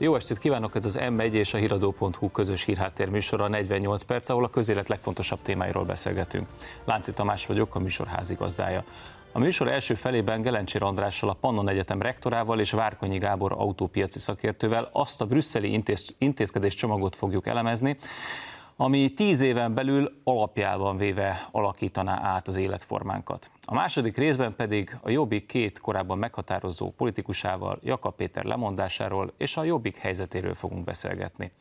Jó estét kívánok, ez az M1 és a hiradó.hu közös hírháttér műsora 48 perc, ahol a közélet legfontosabb témáiról beszélgetünk. Lánci Tamás vagyok, a műsor házigazdája. A műsor első felében Gelencsér Andrással, a Pannon Egyetem rektorával és Várkonyi Gábor autópiaci szakértővel azt a brüsszeli intéz, intézkedés csomagot fogjuk elemezni, ami tíz éven belül alapjában véve alakítaná át az életformánkat. A második részben pedig a Jobbik két korábban meghatározó politikusával, Jakab Péter lemondásáról és a Jobbik helyzetéről fogunk beszélgetni.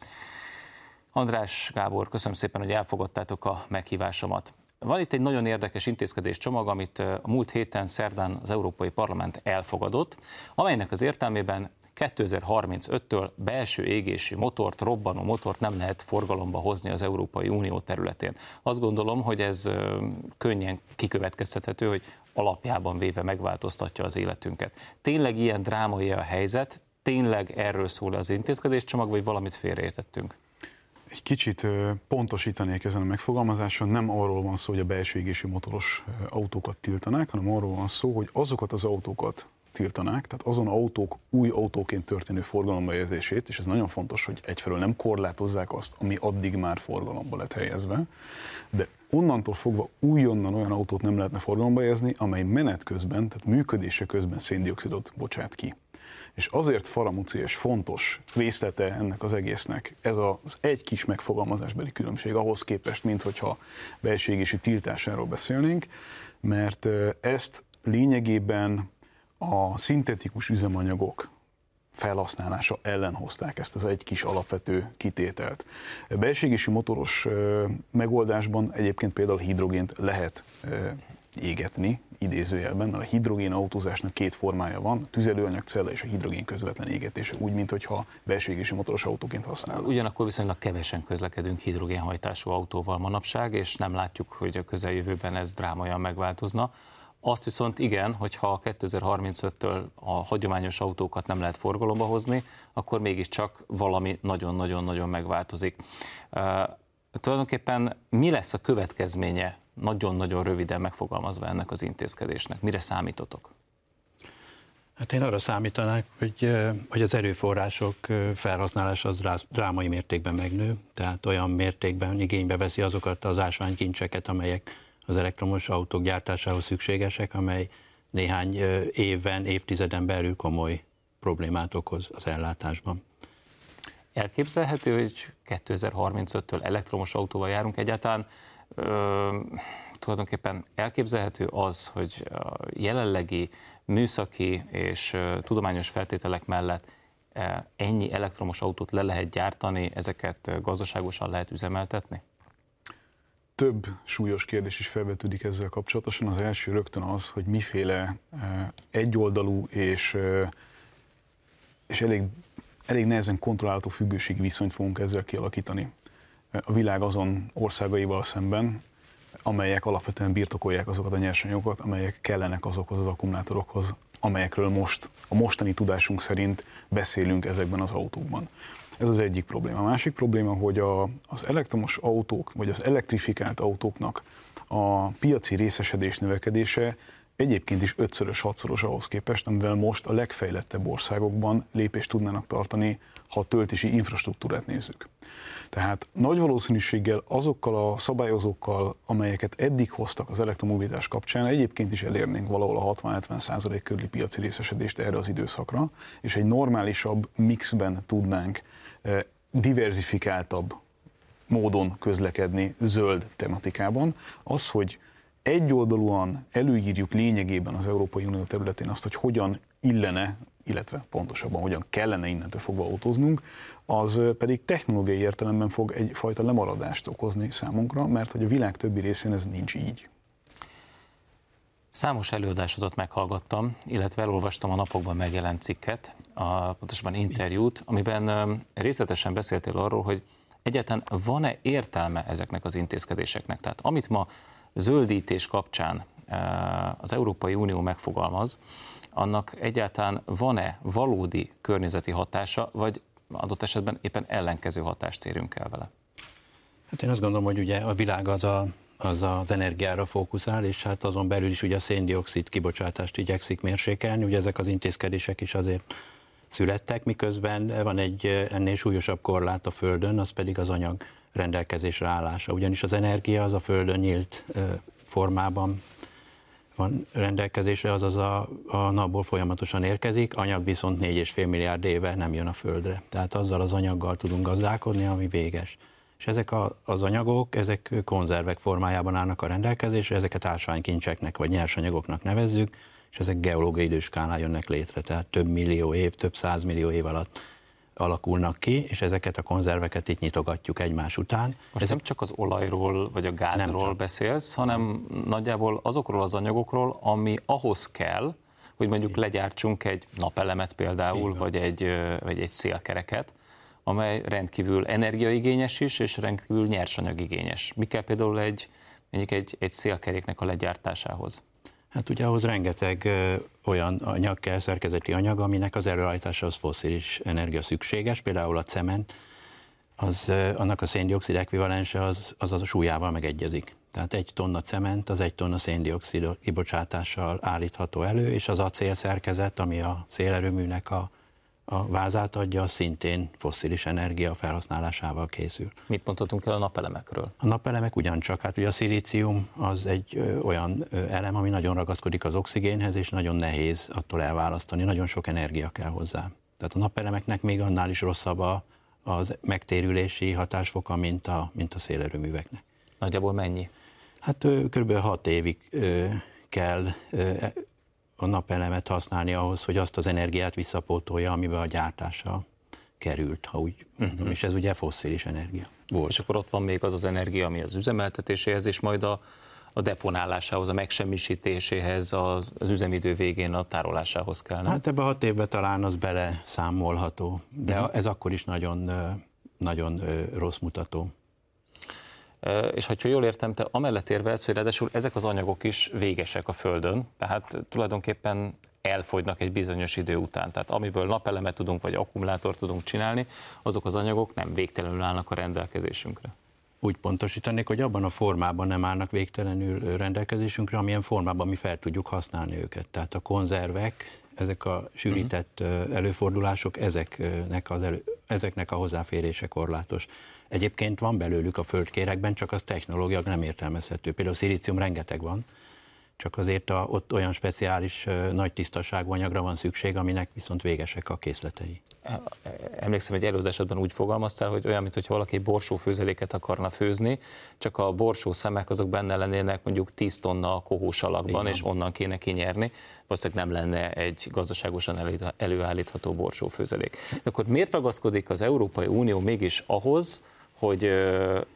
András Gábor, köszönöm szépen, hogy elfogadtátok a meghívásomat. Van itt egy nagyon érdekes intézkedés csomag, amit a múlt héten szerdán az Európai Parlament elfogadott, amelynek az értelmében 2035-től belső égési motort, robbanó motort nem lehet forgalomba hozni az Európai Unió területén. Azt gondolom, hogy ez könnyen kikövetkezhető, hogy alapjában véve megváltoztatja az életünket. Tényleg ilyen drámai a helyzet? Tényleg erről szól az intézkedéscsomag, vagy valamit félreértettünk? Egy kicsit pontosítanék ezen a megfogalmazáson, nem arról van szó, hogy a belső égési motoros autókat tiltanák, hanem arról van szó, hogy azokat az autókat, tiltanák, tehát azon autók új autóként történő forgalomba helyezését, és ez nagyon fontos, hogy egyfelől nem korlátozzák azt, ami addig már forgalomba lett helyezve, de onnantól fogva újonnan olyan autót nem lehetne forgalomba helyezni, amely menet közben, tehát működése közben széndiokszidot bocsát ki. És azért faramúci és fontos részlete ennek az egésznek ez az egy kis megfogalmazásbeli különbség ahhoz képest, mint hogyha belségési tiltásáról beszélnénk, mert ezt lényegében a szintetikus üzemanyagok felhasználása ellen hozták ezt az egy kis alapvető kitételt. Belségési motoros megoldásban egyébként például hidrogént lehet égetni, idézőjelben, a hidrogén autózásnak két formája van, a tüzelőanyagcella és a hidrogén közvetlen égetése, úgy, mintha belségési motoros autóként használnak. Ugyanakkor viszonylag kevesen közlekedünk hidrogénhajtású autóval manapság, és nem látjuk, hogy a közeljövőben ez drámaian megváltozna. Azt viszont igen, hogyha 2035-től a hagyományos autókat nem lehet forgalomba hozni, akkor mégiscsak valami nagyon-nagyon-nagyon megváltozik. Uh, tulajdonképpen mi lesz a következménye, nagyon-nagyon röviden megfogalmazva ennek az intézkedésnek? Mire számítotok? Hát én arra számítanak, hogy, hogy az erőforrások felhasználása az drámai mértékben megnő, tehát olyan mértékben igénybe veszi azokat az ásványkincseket, amelyek az elektromos autók gyártásához szükségesek, amely néhány évben, évtizeden belül komoly problémát okoz az ellátásban. Elképzelhető, hogy 2035-től elektromos autóval járunk egyáltalán. Ö, tulajdonképpen elképzelhető az, hogy a jelenlegi műszaki és tudományos feltételek mellett ennyi elektromos autót le lehet gyártani, ezeket gazdaságosan lehet üzemeltetni? Több súlyos kérdés is felvetődik ezzel kapcsolatosan. Az első rögtön az, hogy miféle eh, egyoldalú és, eh, és elég, elég nehezen kontrollálható függőségi viszonyt fogunk ezzel kialakítani a világ azon országaival szemben, amelyek alapvetően birtokolják azokat a nyersanyagokat, amelyek kellenek azokhoz az akkumulátorokhoz, amelyekről most, a mostani tudásunk szerint beszélünk ezekben az autókban. Ez az egyik probléma. A másik probléma, hogy a, az elektromos autók, vagy az elektrifikált autóknak a piaci részesedés növekedése egyébként is ötszörös, hatszoros ahhoz képest, amivel most a legfejlettebb országokban lépést tudnának tartani, ha a töltési infrastruktúrát nézzük. Tehát nagy valószínűséggel azokkal a szabályozókkal, amelyeket eddig hoztak az elektromobilitás kapcsán, egyébként is elérnénk valahol a 60-70 százalék körüli piaci részesedést erre az időszakra, és egy normálisabb mixben tudnánk diversifikáltabb módon közlekedni zöld tematikában. Az, hogy egyoldalúan előírjuk lényegében az Európai Unió területén azt, hogy hogyan illene, illetve pontosabban hogyan kellene innentől fogva autóznunk, az pedig technológiai értelemben fog egyfajta lemaradást okozni számunkra, mert hogy a világ többi részén ez nincs így. Számos előadásodat meghallgattam, illetve elolvastam a napokban megjelent cikket, a, pontosabban interjút, amiben részletesen beszéltél arról, hogy egyáltalán van-e értelme ezeknek az intézkedéseknek. Tehát amit ma zöldítés kapcsán az Európai Unió megfogalmaz, annak egyáltalán van-e valódi környezeti hatása, vagy adott esetben éppen ellenkező hatást érünk el vele? Hát én azt gondolom, hogy ugye a világ az a az az energiára fókuszál, és hát azon belül is ugye a széndiokszid kibocsátást igyekszik mérsékelni, ugye ezek az intézkedések is azért születtek, miközben van egy ennél súlyosabb korlát a Földön, az pedig az anyag rendelkezésre állása. Ugyanis az energia az a Földön nyílt formában van rendelkezésre, azaz a, a napból folyamatosan érkezik, anyag viszont 4,5 milliárd éve nem jön a Földre. Tehát azzal az anyaggal tudunk gazdálkodni, ami véges. És ezek a, az anyagok, ezek konzervek formájában állnak a rendelkezésre, ezeket ásványkincseknek vagy nyersanyagoknak nevezzük, és ezek geológiai időskálán jönnek létre, tehát több millió év, több százmillió év alatt alakulnak ki, és ezeket a konzerveket itt nyitogatjuk egymás után. Most Ezek... nem csak az olajról vagy a gázról beszélsz, hanem nagyjából azokról az anyagokról, ami ahhoz kell, hogy mondjuk legyártsunk egy napelemet például, vagy egy, vagy egy szélkereket, amely rendkívül energiaigényes is, és rendkívül nyersanyagigényes. Mi kell például egy, egy, egy szélkeréknek a legyártásához? Hát ugye ahhoz rengeteg olyan anyag kell, szerkezeti anyag, aminek az előállítása az foszilis energia szükséges, például a cement, az, annak a széndiokszid ekvivalense az, az a súlyával megegyezik. Tehát egy tonna cement az egy tonna széndiokszid kibocsátással állítható elő, és az acél szerkezet, ami a szélerőműnek a a vázát adja, szintén fosszilis energia felhasználásával készül. Mit mondhatunk el a napelemekről? A napelemek ugyancsak, hát ugye a szilícium az egy ö, olyan ö, elem, ami nagyon ragaszkodik az oxigénhez, és nagyon nehéz attól elválasztani, nagyon sok energia kell hozzá. Tehát a napelemeknek még annál is rosszabb a, az megtérülési hatásfoka, mint a, mint a szélerőműveknek. Nagyjából mennyi? Hát kb. 6 évig ö, kell a napelemet használni ahhoz, hogy azt az energiát visszapótolja, amiben a gyártása került, ha úgy uh-huh. mondom, és ez ugye fosszilis energia. Volt. És akkor ott van még az az energia, ami az üzemeltetéséhez, és majd a, a deponálásához, a megsemmisítéséhez, az, az üzemidő végén a tárolásához kell. Nem? Hát ebbe a hat évben talán az bele számolható, de uh-huh. ez akkor is nagyon, nagyon rossz mutató. És ha jól értem, te amellett érvelsz, hogy ráadásul ezek az anyagok is végesek a Földön, tehát tulajdonképpen elfogynak egy bizonyos idő után. Tehát amiből napelemet tudunk, vagy akkumulátor tudunk csinálni, azok az anyagok nem végtelenül állnak a rendelkezésünkre. Úgy pontosítanék, hogy abban a formában nem állnak végtelenül rendelkezésünkre, amilyen formában mi fel tudjuk használni őket. Tehát a konzervek, ezek a sűrített uh-huh. előfordulások, ezeknek, az elő, ezeknek a hozzáférése korlátos. Egyébként van belőlük a földkérekben, csak az technológia nem értelmezhető. Például szilícium rengeteg van, csak azért a, ott olyan speciális nagy tisztaságú anyagra van szükség, aminek viszont végesek a készletei. Emlékszem, egy előadásodban úgy fogalmaztál, hogy olyan, mintha valaki borsófőzeléket akarna főzni, csak a borsó szemek azok benne lennének mondjuk 10 tonna kohós alakban, és onnan kéne kinyerni. Valószínűleg nem lenne egy gazdaságosan előállítható borsófőzelék. De akkor miért ragaszkodik az Európai Unió mégis ahhoz, hogy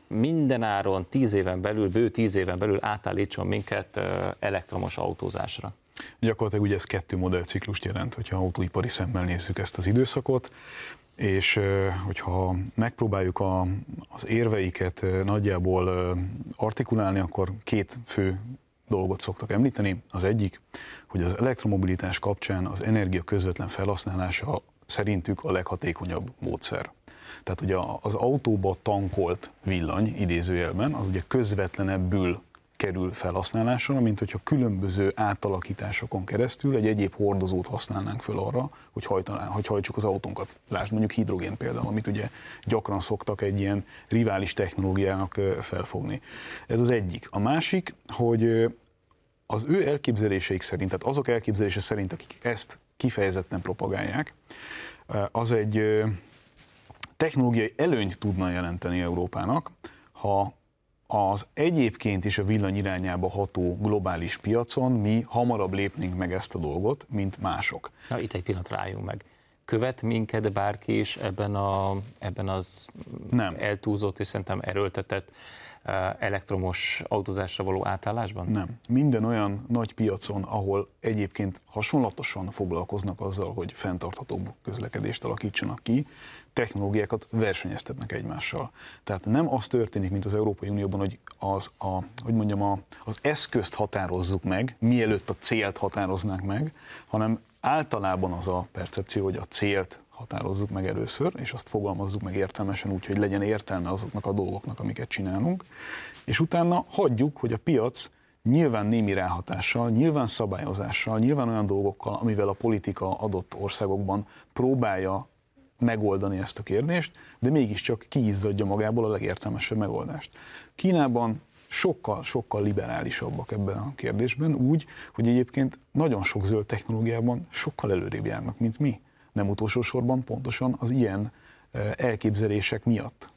minden áron tíz éven belül, bő tíz éven belül átállítson minket elektromos autózásra. Gyakorlatilag ugye ez kettő modellciklust jelent, hogyha autóipari szemmel nézzük ezt az időszakot, és hogyha megpróbáljuk a, az érveiket nagyjából artikulálni, akkor két fő dolgot szoktak említeni. Az egyik, hogy az elektromobilitás kapcsán az energia közvetlen felhasználása szerintük a leghatékonyabb módszer. Tehát ugye az autóba tankolt villany idézőjelben, az ugye közvetlenebbül kerül felhasználásra, mint hogyha különböző átalakításokon keresztül egy egyéb hordozót használnánk föl arra, hogy, hajtaná, hogy hajtsuk az autónkat. Lásd mondjuk hidrogén például, amit ugye gyakran szoktak egy ilyen rivális technológiának felfogni. Ez az egyik. A másik, hogy az ő elképzeléseik szerint, tehát azok elképzelése szerint, akik ezt kifejezetten propagálják, az egy technológiai előnyt tudna jelenteni Európának, ha az egyébként is a villany irányába ható globális piacon mi hamarabb lépnénk meg ezt a dolgot, mint mások. Na, itt egy pillanat rájunk meg. Követ minket bárki is ebben, a, ebben az Nem. eltúzott és szerintem erőltetett eh, elektromos autózásra való átállásban? Nem. Minden olyan nagy piacon, ahol egyébként hasonlatosan foglalkoznak azzal, hogy fenntarthatóbb közlekedést alakítsanak ki, technológiákat versenyeztetnek egymással. Tehát nem az történik, mint az Európai Unióban, hogy az, a, hogy mondjam, a, az eszközt határozzuk meg, mielőtt a célt határoznánk meg, hanem általában az a percepció, hogy a célt határozzuk meg először, és azt fogalmazzuk meg értelmesen úgy, hogy legyen értelme azoknak a dolgoknak, amiket csinálunk, és utána hagyjuk, hogy a piac nyilván némi ráhatással, nyilván szabályozással, nyilván olyan dolgokkal, amivel a politika adott országokban próbálja megoldani ezt a kérdést, de mégiscsak kiizzadja magából a legértelmesebb megoldást. Kínában sokkal, sokkal liberálisabbak ebben a kérdésben, úgy, hogy egyébként nagyon sok zöld technológiában sokkal előrébb járnak, mint mi. Nem utolsó sorban pontosan az ilyen eh, elképzelések miatt.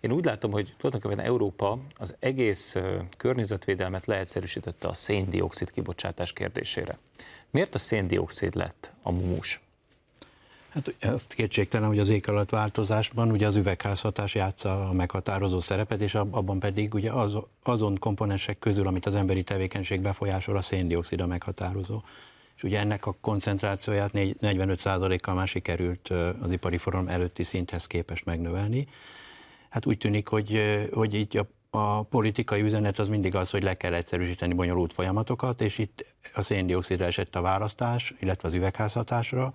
Én úgy látom, hogy tulajdonképpen Európa az egész környezetvédelmet leegyszerűsítette a széndiokszid kibocsátás kérdésére. Miért a széndiokszid lett a mumus? Hát azt kétségtelen, hogy az éghajlatváltozásban ugye az üvegházhatás játsza a meghatározó szerepet, és abban pedig ugye az, azon komponensek közül, amit az emberi tevékenység befolyásol, a széndiokszid a meghatározó. És ugye ennek a koncentrációját 45%-kal már sikerült az ipari forum előtti szinthez képest megnövelni. Hát úgy tűnik, hogy, hogy így a, a politikai üzenet az mindig az, hogy le kell egyszerűsíteni bonyolult folyamatokat, és itt a széndiokszidra esett a választás, illetve az üvegházhatásra,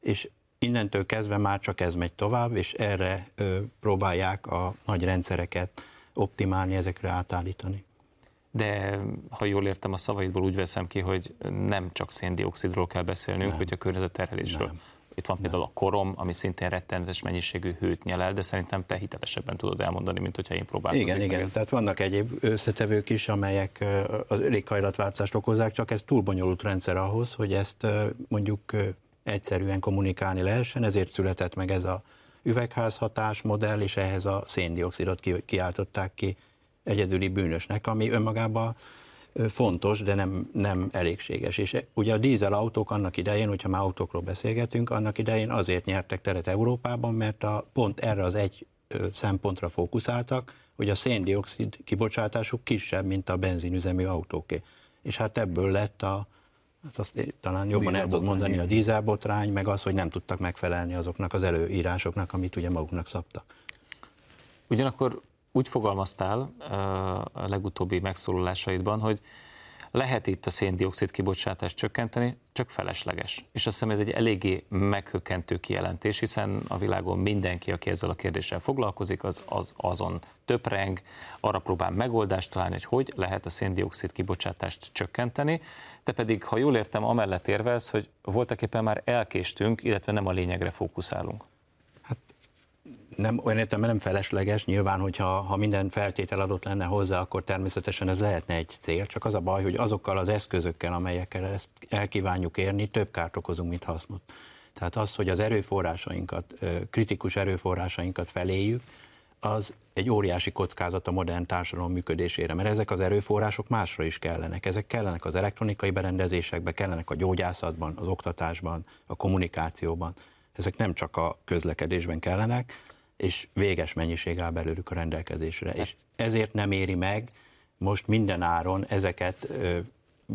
és innentől kezdve már csak ez megy tovább, és erre ö, próbálják a nagy rendszereket optimálni, ezekre átállítani. De ha jól értem a szavaidból, úgy veszem ki, hogy nem csak széndiokszidról kell beszélnünk, nem. hogy a környezetterhelésről. Nem. Itt van például a korom, ami szintén rettenetes mennyiségű hőt nyelel, de szerintem te hitelesebben tudod elmondani, mint hogyha én próbálom. Igen, igen. Ezt. Tehát vannak egyéb összetevők is, amelyek az léghajlatváltozást okozzák, csak ez túl bonyolult rendszer ahhoz, hogy ezt mondjuk egyszerűen kommunikálni lehessen, ezért született meg ez a üvegházhatás modell, és ehhez a széndiokszidot kiáltották ki egyedüli bűnösnek, ami önmagában fontos, de nem, nem elégséges. És ugye a dízel autók annak idején, hogyha már autókról beszélgetünk, annak idején azért nyertek teret Európában, mert a, pont erre az egy szempontra fókuszáltak, hogy a széndiokszid kibocsátásuk kisebb, mint a benzinüzemű autóké. És hát ebből lett a, hát azt talán jobban el tudom mondani, a dízelbotrány, meg az, hogy nem tudtak megfelelni azoknak az előírásoknak, amit ugye maguknak szabtak. Ugyanakkor úgy fogalmaztál a legutóbbi megszólalásaidban, hogy lehet itt a széndiokszid kibocsátást csökkenteni, csak felesleges. És azt hiszem ez egy eléggé meghökkentő kijelentés, hiszen a világon mindenki, aki ezzel a kérdéssel foglalkozik, az, az azon töpreng, arra próbál megoldást találni, hogy hogy lehet a széndiokszid kibocsátást csökkenteni. Te pedig, ha jól értem, amellett érvelsz, hogy voltak éppen már elkéstünk, illetve nem a lényegre fókuszálunk nem, olyan értem, nem felesleges, nyilván, hogyha ha minden feltétel adott lenne hozzá, akkor természetesen ez lehetne egy cél, csak az a baj, hogy azokkal az eszközökkel, amelyekkel ezt elkívánjuk érni, több kárt okozunk, mint hasznot. Tehát az, hogy az erőforrásainkat, kritikus erőforrásainkat feléjük, az egy óriási kockázat a modern társadalom működésére, mert ezek az erőforrások másra is kellenek. Ezek kellenek az elektronikai berendezésekben, kellenek a gyógyászatban, az oktatásban, a kommunikációban. Ezek nem csak a közlekedésben kellenek, és véges mennyiség áll belőlük a rendelkezésre. És ezért nem éri meg most minden áron ezeket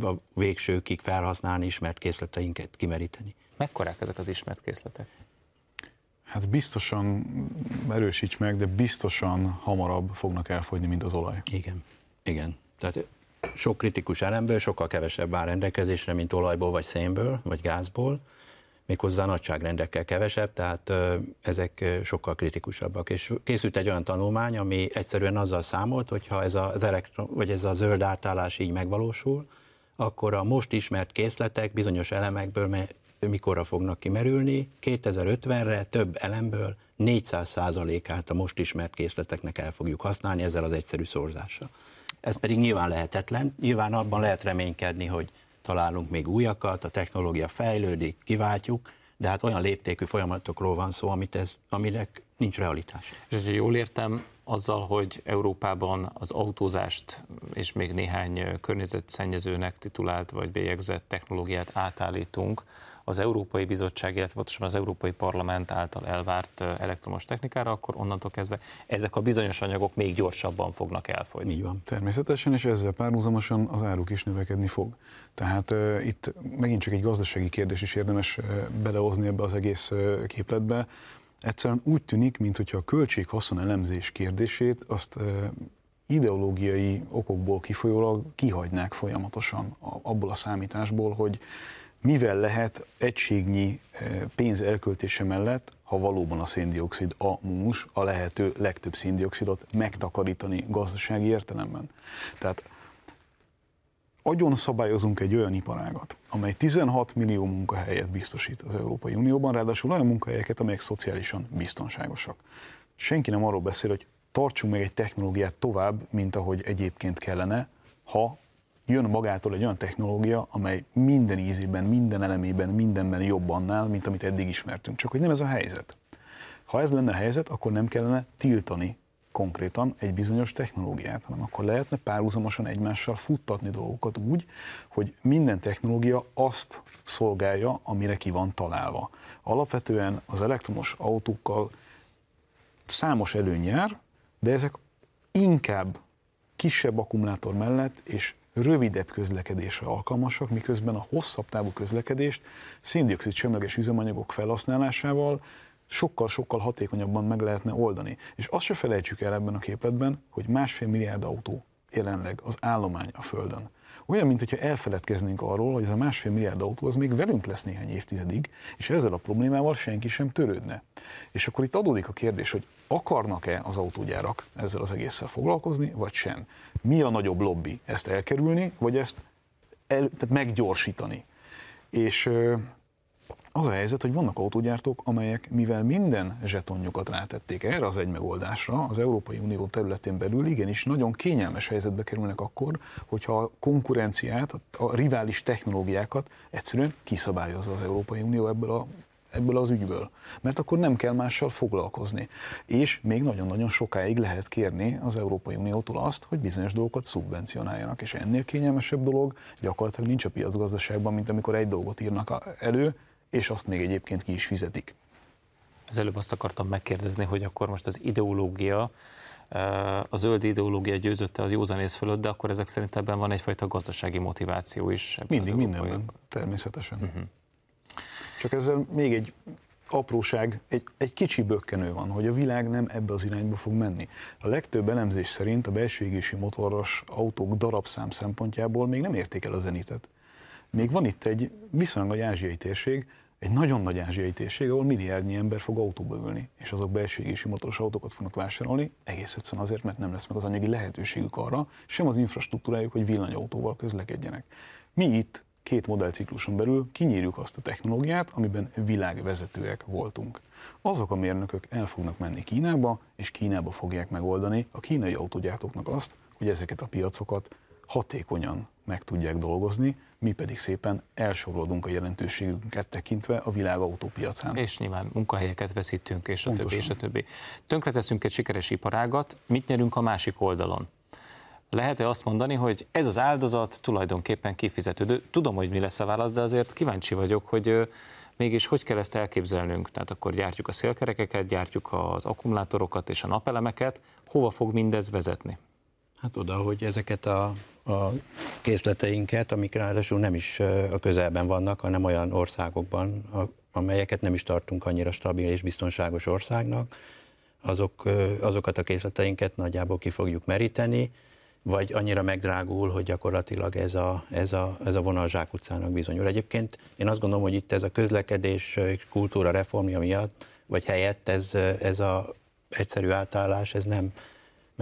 a végsőkig felhasználni, ismert készleteinket kimeríteni. Mekkorák ezek az ismert készletek? Hát biztosan, erősíts meg, de biztosan hamarabb fognak elfogyni, mint az olaj. Igen, igen. Tehát sok kritikus elemből sokkal kevesebb áll rendelkezésre, mint olajból, vagy szénből, vagy gázból méghozzá nagyságrendekkel kevesebb, tehát ezek sokkal kritikusabbak. És készült egy olyan tanulmány, ami egyszerűen azzal számolt, hogy ha ez, az elektron, vagy ez a zöld átállás így megvalósul, akkor a most ismert készletek bizonyos elemekből mikorra fognak kimerülni, 2050-re több elemből 400%-át a most ismert készleteknek el fogjuk használni ezzel az egyszerű szorzással. Ez pedig nyilván lehetetlen, nyilván abban lehet reménykedni, hogy találunk még újakat, a technológia fejlődik, kiváltjuk, de hát olyan léptékű folyamatokról van szó, amit ez, aminek nincs realitás. És hogyha jól értem, azzal, hogy Európában az autózást és még néhány környezetszennyezőnek titulált vagy bélyegzett technológiát átállítunk, az Európai Bizottság, illetve pontosan az Európai Parlament által elvárt elektromos technikára, akkor onnantól kezdve ezek a bizonyos anyagok még gyorsabban fognak elfogyni. Így van. Természetesen, és ezzel párhuzamosan az áruk is növekedni fog. Tehát uh, itt megint csak egy gazdasági kérdés is érdemes uh, belehozni ebbe az egész uh, képletbe. Egyszerűen úgy tűnik, mintha a költség-haszon elemzés kérdését azt uh, ideológiai okokból kifolyólag kihagynák folyamatosan abból a számításból, hogy mivel lehet egységnyi pénz elköltése mellett, ha valóban a széndiokszid a mumus, a lehető legtöbb széndiokszidot megtakarítani gazdasági értelemben. Tehát agyon szabályozunk egy olyan iparágat, amely 16 millió munkahelyet biztosít az Európai Unióban, ráadásul olyan munkahelyeket, amelyek szociálisan biztonságosak. Senki nem arról beszél, hogy tartsunk meg egy technológiát tovább, mint ahogy egyébként kellene, ha jön magától egy olyan technológia, amely minden ízében, minden elemében, mindenben jobb annál, mint amit eddig ismertünk. Csak hogy nem ez a helyzet. Ha ez lenne a helyzet, akkor nem kellene tiltani konkrétan egy bizonyos technológiát, hanem akkor lehetne párhuzamosan egymással futtatni dolgokat úgy, hogy minden technológia azt szolgálja, amire ki van találva. Alapvetően az elektromos autókkal számos előny jár, de ezek inkább kisebb akkumulátor mellett és rövidebb közlekedésre alkalmasak, miközben a hosszabb távú közlekedést széndiokszid semleges üzemanyagok felhasználásával sokkal-sokkal hatékonyabban meg lehetne oldani. És azt se felejtsük el ebben a képletben, hogy másfél milliárd autó jelenleg az állomány a Földön. Olyan, mintha elfeledkeznénk arról, hogy ez a másfél milliárd autó az még velünk lesz néhány évtizedig, és ezzel a problémával senki sem törődne. És akkor itt adódik a kérdés, hogy akarnak-e az autógyárak ezzel az egésszel foglalkozni, vagy sem. Mi a nagyobb lobby? Ezt elkerülni, vagy ezt el, tehát meggyorsítani? És az a helyzet, hogy vannak autógyártók, amelyek mivel minden zsetonjukat rátették erre az egy megoldásra, az Európai Unió területén belül igenis nagyon kényelmes helyzetbe kerülnek akkor, hogyha a konkurenciát, a rivális technológiákat egyszerűen kiszabályozza az Európai Unió ebből a ebből az ügyből. Mert akkor nem kell mással foglalkozni. És még nagyon-nagyon sokáig lehet kérni az Európai Uniótól azt, hogy bizonyos dolgokat szubvencionáljanak. És ennél kényelmesebb dolog gyakorlatilag nincs a piacgazdaságban, mint amikor egy dolgot írnak elő, és azt még egyébként ki is fizetik. Az előbb azt akartam megkérdezni, hogy akkor most az ideológia, a zöld ideológia győzötte az józanész fölött, de akkor ezek szerint ebben van egyfajta gazdasági motiváció is. Mindig, mindenben, természetesen. Uh-huh. Csak ezzel még egy apróság, egy, egy kicsi bökkenő van, hogy a világ nem ebbe az irányba fog menni. A legtöbb elemzés szerint a belső égési motoros autók darabszám szempontjából még nem érték el a zenitet. Még van itt egy viszonylag nagy ázsiai térség, egy nagyon nagy ázsiai térség, ahol milliárdnyi ember fog autóba ülni, és azok belső égési motoros autókat fognak vásárolni, egész egyszerűen azért, mert nem lesz meg az anyagi lehetőségük arra, sem az infrastruktúrájuk, hogy villanyautóval közlekedjenek. Mi itt két modellcikluson belül kinyírjuk azt a technológiát, amiben világvezetőek voltunk. Azok a mérnökök el fognak menni Kínába, és Kínába fogják megoldani a kínai autógyártóknak azt, hogy ezeket a piacokat hatékonyan meg tudják dolgozni, mi pedig szépen elsorolódunk a jelentőségünket tekintve a világ autópiacán. És nyilván munkahelyeket veszítünk, és a Pontosan. többi, és a többi. Tönkreteszünk egy sikeres iparágat, mit nyerünk a másik oldalon? Lehet-e azt mondani, hogy ez az áldozat tulajdonképpen kifizetődő? Tudom, hogy mi lesz a válasz, de azért kíváncsi vagyok, hogy mégis hogy kell ezt elképzelnünk? Tehát akkor gyártjuk a szélkerekeket, gyártjuk az akkumulátorokat és a napelemeket, hova fog mindez vezetni? Hát oda, hogy ezeket a, a készleteinket, amik ráadásul nem is a közelben vannak, hanem olyan országokban, amelyeket nem is tartunk annyira stabil és biztonságos országnak, azok, azokat a készleteinket nagyjából ki fogjuk meríteni, vagy annyira megdrágul, hogy gyakorlatilag ez a, ez a, ez a vonal zsákutcának bizonyul. Egyébként én azt gondolom, hogy itt ez a közlekedés kultúra reformja miatt, vagy helyett ez, ez a egyszerű átállás, ez nem,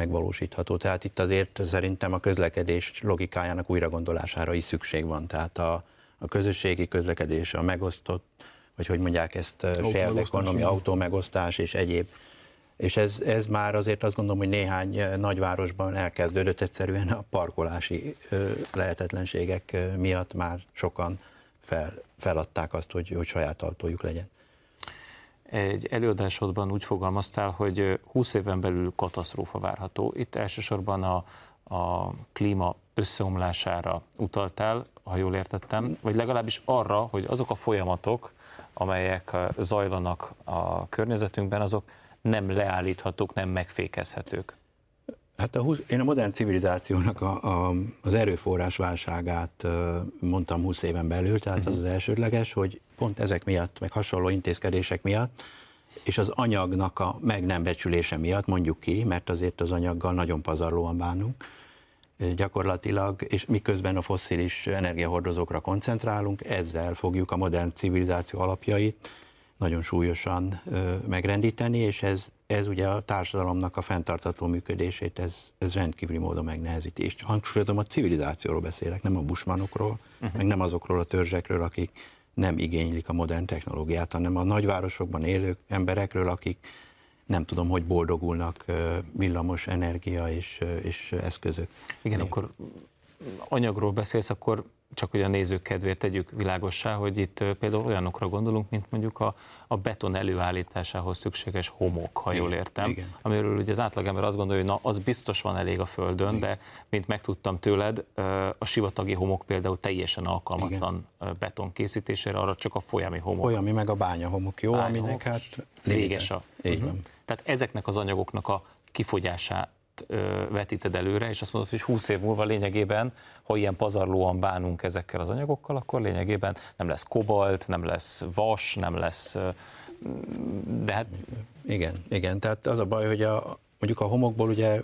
megvalósítható. Tehát itt azért szerintem a közlekedés logikájának újragondolására is szükség van. Tehát a, a közösségi közlekedés, a megosztott, vagy hogy mondják ezt, shared economy, autómegosztás és egyéb. És ez, ez már azért azt gondolom, hogy néhány nagyvárosban elkezdődött egyszerűen a parkolási lehetetlenségek miatt már sokan fel, feladták azt, hogy, hogy saját autójuk legyen. Egy előadásodban úgy fogalmaztál, hogy 20 éven belül katasztrófa várható. Itt elsősorban a, a klíma összeomlására utaltál, ha jól értettem, vagy legalábbis arra, hogy azok a folyamatok, amelyek zajlanak a környezetünkben, azok nem leállíthatók, nem megfékezhetők. Hát a, én a modern civilizációnak a, a, az erőforrás válságát mondtam 20 éven belül, tehát uh-huh. az az elsődleges, hogy pont ezek miatt, meg hasonló intézkedések miatt, és az anyagnak a meg nem becsülése miatt, mondjuk ki, mert azért az anyaggal nagyon pazarlóan bánunk, gyakorlatilag, és miközben a fosszilis energiahordozókra koncentrálunk, ezzel fogjuk a modern civilizáció alapjait nagyon súlyosan megrendíteni, és ez, ez ugye a társadalomnak a fenntartató működését, ez, ez rendkívüli módon megnehezíti. És hangsúlyozom, a civilizációról beszélek, nem a busmanokról, uh-huh. meg nem azokról a törzsekről, akik nem igénylik a modern technológiát, hanem a nagyvárosokban élő emberekről, akik nem tudom, hogy boldogulnak villamos energia és, és eszközök. Igen, akkor anyagról beszélsz, akkor csak hogy a nézők kedvéért tegyük világossá, hogy itt például olyanokra gondolunk, mint mondjuk a, a beton előállításához szükséges homok, ha jól értem, igen. amiről ugye az átlagember azt gondolja, hogy na, az biztos van elég a földön, igen. de mint megtudtam tőled, a sivatagi homok például teljesen alkalmatlan igen. beton készítésére, arra csak a folyami homok. Folyami meg a bánya homok, jó, bánya aminek hát véges a. Így van. Tehát ezeknek az anyagoknak a kifogyását vetíted előre, és azt mondod, hogy 20 év múlva lényegében, ha ilyen pazarlóan bánunk ezekkel az anyagokkal, akkor lényegében nem lesz kobalt, nem lesz vas, nem lesz, de hát... Igen, igen, tehát az a baj, hogy a, mondjuk a homokból ugye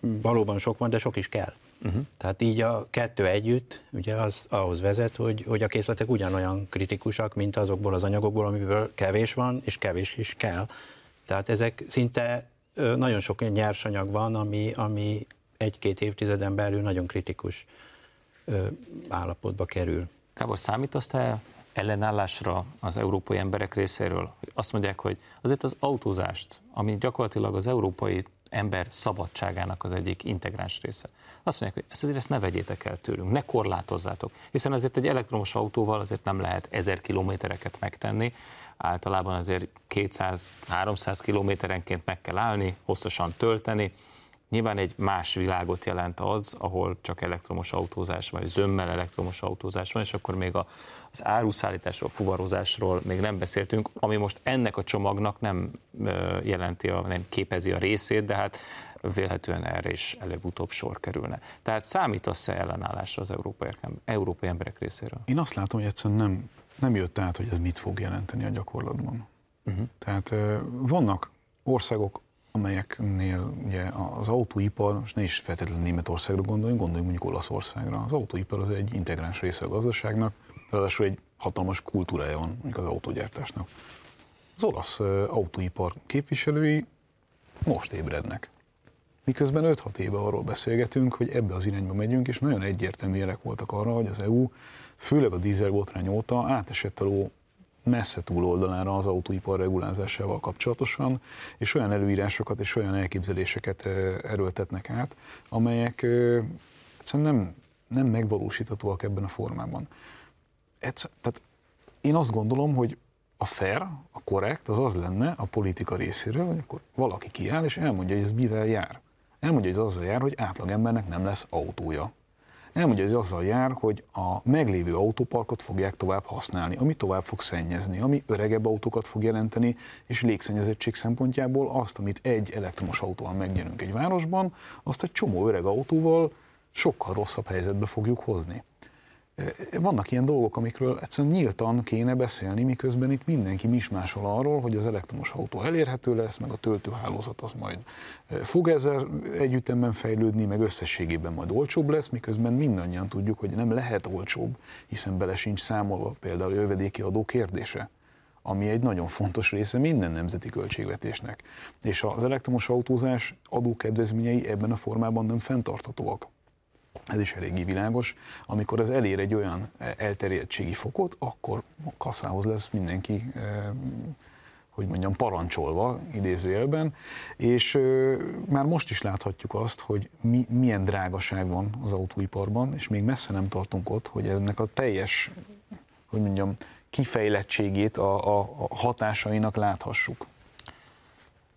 valóban sok van, de sok is kell. Uh-huh. Tehát így a kettő együtt ugye az ahhoz vezet, hogy, hogy a készletek ugyanolyan kritikusak, mint azokból az anyagokból, amiből kevés van, és kevés is kell. Tehát ezek szinte nagyon sok nyersanyag van, ami, ami egy-két évtizeden belül nagyon kritikus állapotba kerül. Kábor, számítasz te ellenállásra az európai emberek részéről? Azt mondják, hogy azért az autózást, ami gyakorlatilag az európai ember szabadságának az egyik integráns része. Azt mondják, hogy ezt azért ezt ne vegyétek el tőlünk, ne korlátozzátok, hiszen azért egy elektromos autóval azért nem lehet ezer kilométereket megtenni, általában azért 200-300 kilométerenként meg kell állni, hosszasan tölteni. Nyilván egy más világot jelent az, ahol csak elektromos autózás vagy zömmel elektromos autózás van, és akkor még az áruszállításról, fuvarozásról még nem beszéltünk, ami most ennek a csomagnak nem jelenti, a, nem képezi a részét, de hát vélhetően erre is előbb-utóbb sor kerülne. Tehát számítasz-e ellenállásra az európai, európai emberek részéről? Én azt látom, hogy egyszerűen nem nem jött át, hogy ez mit fog jelenteni a gyakorlatban. Uh-huh. Tehát vannak országok, amelyeknél ugye az autóipar, most ne is feltétlenül Németországra gondoljunk, gondoljunk mondjuk Olaszországra. Az autóipar az egy integráns része a gazdaságnak, ráadásul egy hatalmas kultúrája van mondjuk az autógyártásnak. Az olasz autóipar képviselői most ébrednek. Miközben 5-6 éve arról beszélgetünk, hogy ebbe az irányba megyünk, és nagyon egyértelmű jelek voltak arra, hogy az EU főleg a dízelbotrány óta átesett a ló messze túloldalára az autóipar regulázásával kapcsolatosan, és olyan előírásokat és olyan elképzeléseket erőltetnek át, amelyek egyszerűen nem, nem megvalósíthatóak ebben a formában. Egyszer, tehát én azt gondolom, hogy a fair, a korrekt az az lenne a politika részéről, hogy akkor valaki kiáll és elmondja, hogy ez mivel jár. Elmondja, hogy ez azzal jár, hogy átlagembernek nem lesz autója elmondja, hogy azzal jár, hogy a meglévő autóparkot fogják tovább használni, ami tovább fog szennyezni, ami öregebb autókat fog jelenteni, és légszennyezettség szempontjából azt, amit egy elektromos autóval megnyerünk egy városban, azt egy csomó öreg autóval sokkal rosszabb helyzetbe fogjuk hozni. Vannak ilyen dolgok, amikről egyszerűen nyíltan kéne beszélni, miközben itt mindenki mismásol arról, hogy az elektromos autó elérhető lesz, meg a töltőhálózat az majd fog ezzel együttemben fejlődni, meg összességében majd olcsóbb lesz, miközben mindannyian tudjuk, hogy nem lehet olcsóbb, hiszen bele sincs számolva például a jövedéki adó kérdése ami egy nagyon fontos része minden nemzeti költségvetésnek. És az elektromos autózás adókedvezményei ebben a formában nem fenntarthatóak ez is eléggé világos, amikor ez elér egy olyan elterjedtségi fokot, akkor a kasszához lesz mindenki e, hogy mondjam, parancsolva, idézőjelben, és e, már most is láthatjuk azt, hogy mi, milyen drágaság van az autóiparban, és még messze nem tartunk ott, hogy ennek a teljes, hogy mondjam, kifejlettségét a, a, a hatásainak láthassuk.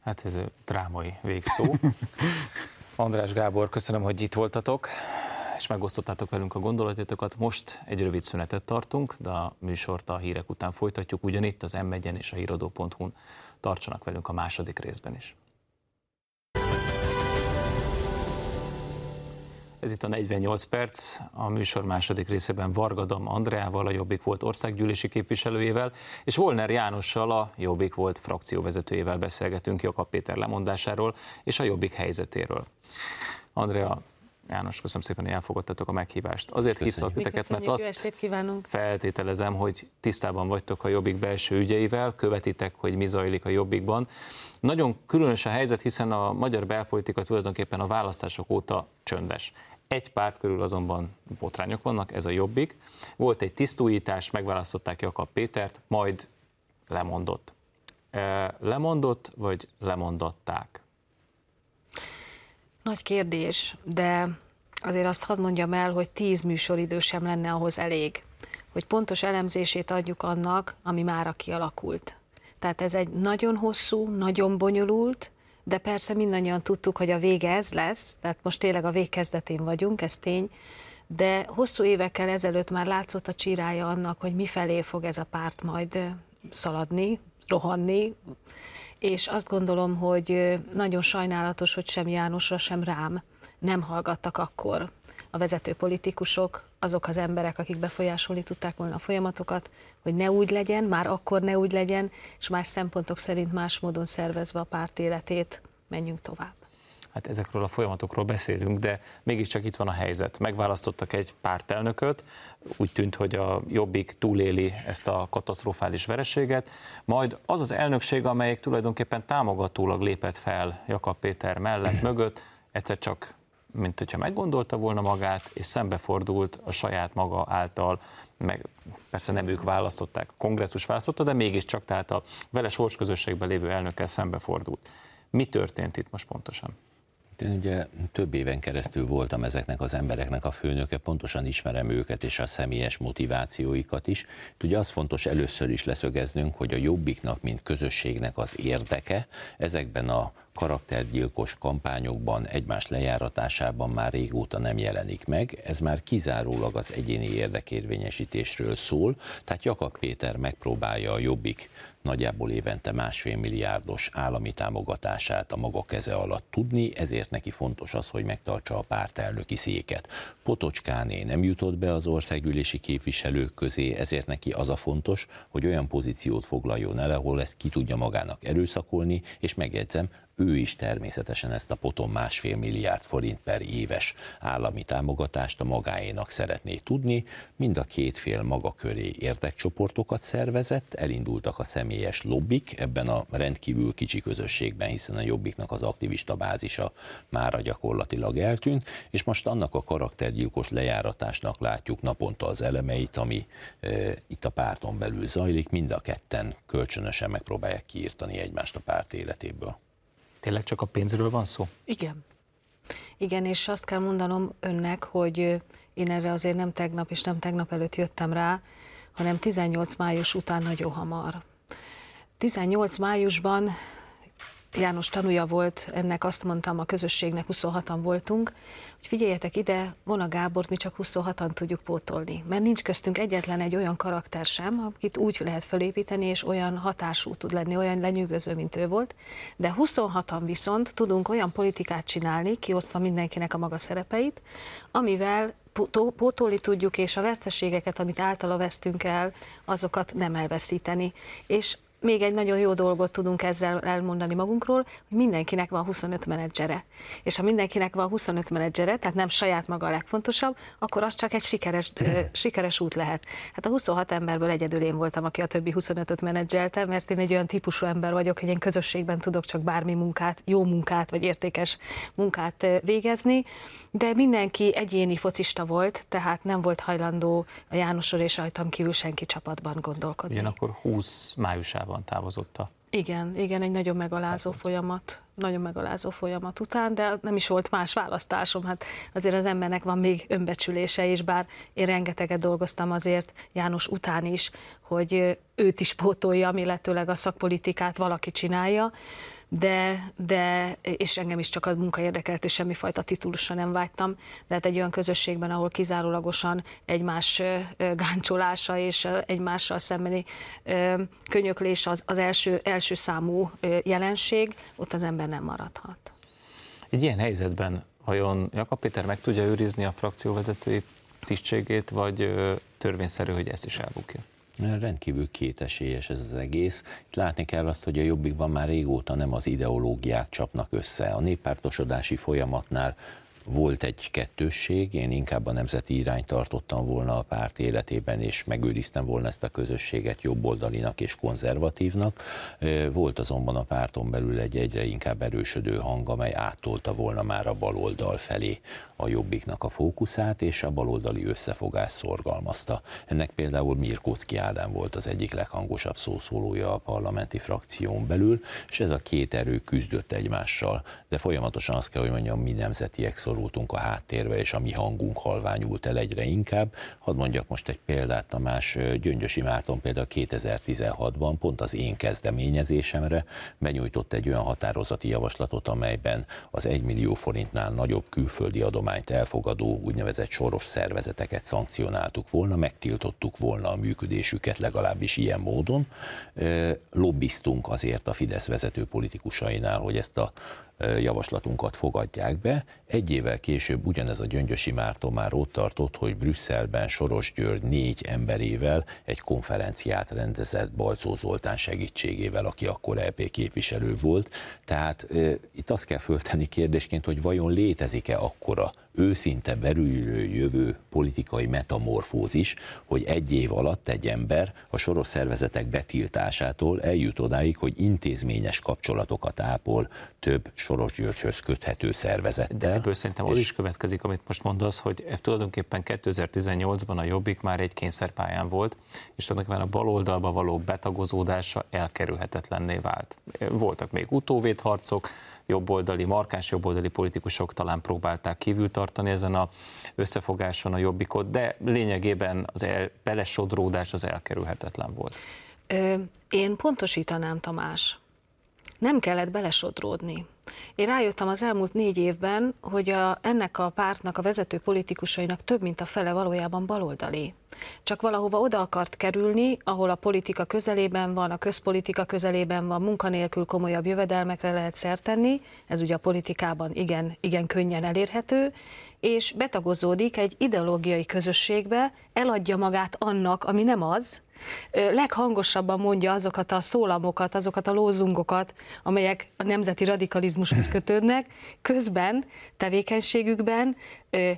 Hát ez a drámai végszó. András Gábor, köszönöm, hogy itt voltatok és megosztottátok velünk a gondolatokat. Most egy rövid szünetet tartunk, de a műsort a hírek után folytatjuk, ugyanitt az m és a híradó.hu-n tartsanak velünk a második részben is. Ez itt a 48 perc, a műsor második részében Vargadam Andreával, a Jobbik volt országgyűlési képviselőjével, és Volner Jánossal, a Jobbik volt frakcióvezetőjével beszélgetünk Jakab Péter lemondásáról és a Jobbik helyzetéről. Andrea, János, köszönöm szépen, hogy elfogadtatok a meghívást. Azért hívtalak titeket, mert azt feltételezem, hogy tisztában vagytok a Jobbik belső ügyeivel, követitek, hogy mi zajlik a Jobbikban. Nagyon különös a helyzet, hiszen a magyar belpolitika tulajdonképpen a választások óta csöndes. Egy párt körül azonban botrányok vannak, ez a Jobbik. Volt egy tisztújítás, megválasztották Jakab Pétert, majd lemondott. Lemondott, vagy lemondották? Nagy kérdés, de azért azt hadd mondjam el, hogy tíz műsoridő sem lenne ahhoz elég, hogy pontos elemzését adjuk annak, ami mára kialakult. Tehát ez egy nagyon hosszú, nagyon bonyolult, de persze mindannyian tudtuk, hogy a vége ez lesz, tehát most tényleg a végkezdetén vagyunk, ez tény, de hosszú évekkel ezelőtt már látszott a csirája annak, hogy mifelé fog ez a párt majd szaladni, rohanni, és azt gondolom, hogy nagyon sajnálatos, hogy sem Jánosra, sem rám nem hallgattak akkor a vezető politikusok, azok az emberek, akik befolyásolni tudták volna a folyamatokat, hogy ne úgy legyen, már akkor ne úgy legyen, és más szempontok szerint más módon szervezve a párt életét, menjünk tovább. Hát ezekről a folyamatokról beszélünk, de mégiscsak itt van a helyzet. Megválasztottak egy pártelnököt, úgy tűnt, hogy a Jobbik túléli ezt a katasztrofális vereséget, majd az az elnökség, amelyik tulajdonképpen támogatólag lépett fel Jakab Péter mellett, mögött, egyszer csak mint hogyha meggondolta volna magát, és szembefordult a saját maga által, meg persze nem ők választották, a kongresszus választotta, de mégiscsak, tehát a vele sorsközösségben lévő elnökkel szembefordult. Mi történt itt most pontosan? Én ugye több éven keresztül voltam ezeknek az embereknek a főnöke, pontosan ismerem őket és a személyes motivációikat is. Ugye az fontos először is leszögeznünk, hogy a jobbiknak, mint közösségnek az érdeke ezekben a karaktergyilkos kampányokban, egymás lejáratásában már régóta nem jelenik meg. Ez már kizárólag az egyéni érdekérvényesítésről szól, tehát Jakab Péter megpróbálja a jobbik nagyjából évente másfél milliárdos állami támogatását a maga keze alatt tudni, ezért neki fontos az, hogy megtartsa a pártelnöki széket. Potocskáné nem jutott be az országgyűlési képviselők közé, ezért neki az a fontos, hogy olyan pozíciót foglaljon el, ahol ezt ki tudja magának erőszakolni, és megjegyzem, ő is természetesen ezt a potom másfél milliárd forint per éves állami támogatást a magáénak szeretné tudni. Mind a két fél maga köré érdekcsoportokat szervezett, elindultak a személyes lobbik ebben a rendkívül kicsi közösségben, hiszen a jobbiknak az aktivista bázisa már gyakorlatilag eltűnt, és most annak a karaktergyilkos lejáratásnak látjuk naponta az elemeit, ami e, itt a párton belül zajlik, mind a ketten kölcsönösen megpróbálják kiírtani egymást a párt életéből. Tényleg csak a pénzről van szó? Igen. Igen, és azt kell mondanom önnek, hogy én erre azért nem tegnap és nem tegnap előtt jöttem rá, hanem 18 május után nagyon hamar. 18 májusban János tanúja volt, ennek azt mondtam, a közösségnek 26-an voltunk, hogy figyeljetek ide, Vona Gábort mi csak 26-an tudjuk pótolni, mert nincs köztünk egyetlen egy olyan karakter sem, akit úgy lehet felépíteni, és olyan hatású tud lenni, olyan lenyűgöző, mint ő volt, de 26-an viszont tudunk olyan politikát csinálni, kiosztva mindenkinek a maga szerepeit, amivel pótolni tudjuk, és a veszteségeket, amit általa vesztünk el, azokat nem elveszíteni. És még egy nagyon jó dolgot tudunk ezzel elmondani magunkról, hogy mindenkinek van 25 menedzsere. És ha mindenkinek van 25 menedzsere, tehát nem saját maga a legfontosabb, akkor az csak egy sikeres, sikeres út lehet. Hát a 26 emberből egyedül én voltam, aki a többi 25-öt menedzselte, mert én egy olyan típusú ember vagyok, hogy én közösségben tudok csak bármi munkát, jó munkát vagy értékes munkát végezni, de mindenki egyéni focista volt, tehát nem volt hajlandó a Jánosor és rajtam kívül senki csapatban gondolkodni. Ugyanakkor 20 májusában távozott a igen, igen, egy nagyon megalázó folyamat, nagyon megalázó folyamat után, de nem is volt más választásom. Hát azért az embernek van még önbecsülése is, bár én rengeteget dolgoztam azért János után is, hogy őt is pótolja, illetőleg a szakpolitikát valaki csinálja, de, de, és engem is csak a munka érdekelt, és semmifajta titulusra nem vágytam, de hát egy olyan közösségben, ahol kizárólagosan egymás gáncsolása és egymással szembeni könyöklés az, az első, első számú jelenség, ott az ember nem maradhat. Egy ilyen helyzetben vajon Jakab Péter meg tudja őrizni a frakcióvezetői tisztségét, vagy törvényszerű, hogy ezt is elbukja? Rendkívül kétesélyes ez az egész. Itt látni kell azt, hogy a Jobbikban már régóta nem az ideológiák csapnak össze. A néppártosodási folyamatnál volt egy kettősség, én inkább a nemzeti irányt tartottam volna a párt életében, és megőriztem volna ezt a közösséget jobboldalinak és konzervatívnak. Volt azonban a párton belül egy egyre inkább erősödő hang, amely áttolta volna már a baloldal felé a jobbiknak a fókuszát, és a baloldali összefogás szorgalmazta. Ennek például Mirkóczki Ádám volt az egyik leghangosabb szószólója a parlamenti frakción belül, és ez a két erő küzdött egymással, de folyamatosan azt kell, hogy mondjam, mi nemzetiek szorultunk a háttérbe, és a mi hangunk halványult el egyre inkább. Hadd mondjak most egy példát, Tamás Gyöngyösi Márton például 2016-ban pont az én kezdeményezésemre benyújtott egy olyan határozati javaslatot, amelyben az 1 millió forintnál nagyobb külföldi adományt elfogadó úgynevezett soros szervezeteket szankcionáltuk volna, megtiltottuk volna a működésüket legalábbis ilyen módon. Lobbiztunk azért a Fidesz vezető politikusainál, hogy ezt a javaslatunkat fogadják be. Egy évvel később ugyanez a Gyöngyösi Márton már ott tartott, hogy Brüsszelben Soros György négy emberével egy konferenciát rendezett Balcó Zoltán segítségével, aki akkor LP képviselő volt. Tehát e, itt azt kell föltenni kérdésként, hogy vajon létezik-e akkora őszinte belülről jövő politikai metamorfózis, hogy egy év alatt egy ember a soros szervezetek betiltásától eljut odáig, hogy intézményes kapcsolatokat ápol több Soros Györgyhöz köthető szervezettel. De ebből szerintem az is következik, amit most mondasz, hogy tulajdonképpen 2018-ban a Jobbik már egy kényszerpályán volt, és tulajdonképpen a baloldalba való betagozódása elkerülhetetlenné vált. Voltak még utóvédharcok, jobboldali, markáns jobboldali politikusok talán próbálták kívül tartani ezen a összefogáson a jobbikot, de lényegében az el, belesodródás az elkerülhetetlen volt. Ö, én pontosítanám, Tamás. Nem kellett belesodródni. Én rájöttem az elmúlt négy évben, hogy a, ennek a pártnak a vezető politikusainak több mint a fele valójában baloldali. Csak valahova oda akart kerülni, ahol a politika közelében van, a közpolitika közelében van, munkanélkül komolyabb jövedelmekre lehet szertenni, ez ugye a politikában igen, igen könnyen elérhető, és betagozódik egy ideológiai közösségbe, eladja magát annak, ami nem az, leghangosabban mondja azokat a szólamokat, azokat a lózungokat, amelyek a nemzeti radikalizmushoz kötődnek, közben tevékenységükben,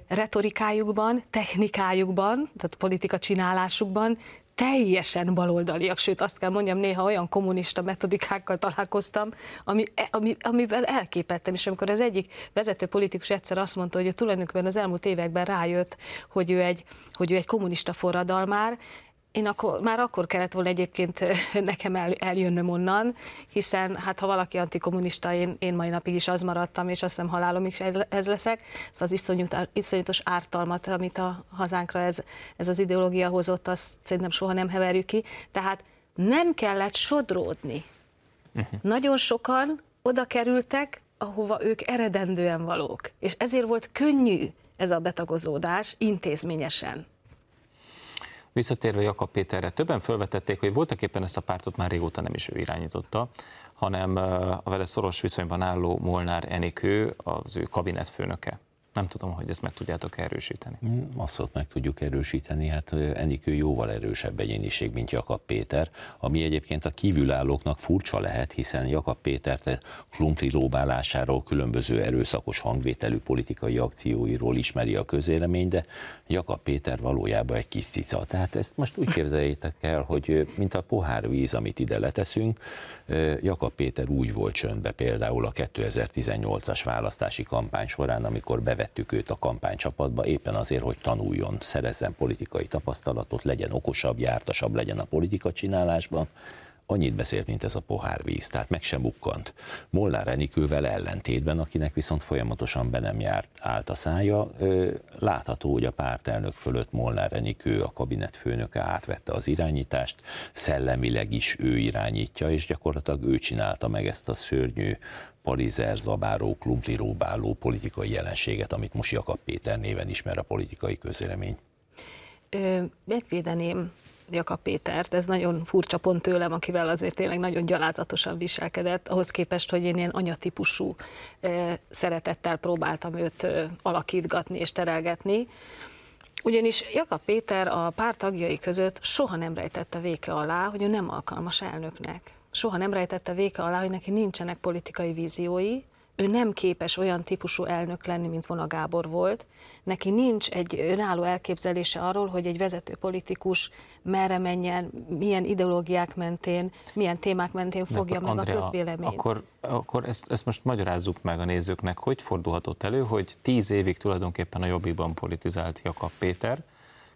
retorikájukban, technikájukban, tehát politika csinálásukban teljesen baloldaliak, sőt azt kell mondjam, néha olyan kommunista metodikákkal találkoztam, ami, ami, amivel elképettem, és amikor az egyik vezető politikus egyszer azt mondta, hogy tulajdonképpen az elmúlt években rájött, hogy ő egy, hogy ő egy kommunista forradalmár, én akkor, már akkor kellett volna egyébként nekem el, eljönnöm onnan, hiszen hát ha valaki antikommunista, én, én mai napig is az maradtam, és azt hiszem halálomig ez leszek, ez az iszonyat, iszonyatos ártalmat, amit a hazánkra ez, ez az ideológia hozott, azt szerintem soha nem heverjük ki. Tehát nem kellett sodródni. Uh-huh. Nagyon sokan oda kerültek, ahova ők eredendően valók. És ezért volt könnyű ez a betagozódás intézményesen. Visszatérve Jakab Péterre, többen felvetették, hogy voltak éppen ezt a pártot már régóta nem is ő irányította, hanem a vele szoros viszonyban álló Molnár Enikő, az ő kabinetfőnöke. Nem tudom, hogy ezt meg tudjátok erősíteni. Mm, azt meg tudjuk erősíteni, hát Enikő jóval erősebb egyéniség, mint Jakab Péter, ami egyébként a kívülállóknak furcsa lehet, hiszen Jakab Pétert Klumpli lóbálásáról, különböző erőszakos hangvételű politikai akcióiról ismeri a közélemény, de Jakab Péter valójában egy kis cica. Tehát ezt most úgy képzeljétek el, hogy mint a pohár víz, amit ide leteszünk, Jakab Péter úgy volt csöndbe például a 2018-as választási kampány során, amikor bevettük őt a kampánycsapatba, éppen azért, hogy tanuljon, szerezzen politikai tapasztalatot, legyen okosabb, jártasabb legyen a politika csinálásban, annyit beszélt, mint ez a pohárvíz, tehát meg sem bukkant. Molnár Enikővel ellentétben, akinek viszont folyamatosan be nem járt, állt a szája, látható, hogy a pártelnök fölött Molnár Enikő, a kabinet főnöke átvette az irányítást, szellemileg is ő irányítja, és gyakorlatilag ő csinálta meg ezt a szörnyű parizer, zabáró, klumpliróbáló politikai jelenséget, amit most Jakab Péter néven ismer a politikai közélemény. megvédeném Jakab Pétert, ez nagyon furcsa pont tőlem, akivel azért tényleg nagyon gyalázatosan viselkedett, ahhoz képest, hogy én ilyen anyatípusú szeretettel próbáltam őt alakítgatni és terelgetni. Ugyanis Jakab Péter a pár tagjai között soha nem rejtette véke alá, hogy ő nem alkalmas elnöknek. Soha nem rejtette véke alá, hogy neki nincsenek politikai víziói, ő nem képes olyan típusú elnök lenni, mint Vona Gábor volt. Neki nincs egy önálló elképzelése arról, hogy egy vezető politikus merre menjen, milyen ideológiák mentén, milyen témák mentén fogja meg Andrea, a közvéleményt. Akkor, akkor ezt, ezt most magyarázzuk meg a nézőknek, hogy fordulhatott elő, hogy tíz évig tulajdonképpen a Jobbikban politizált Jakab Péter,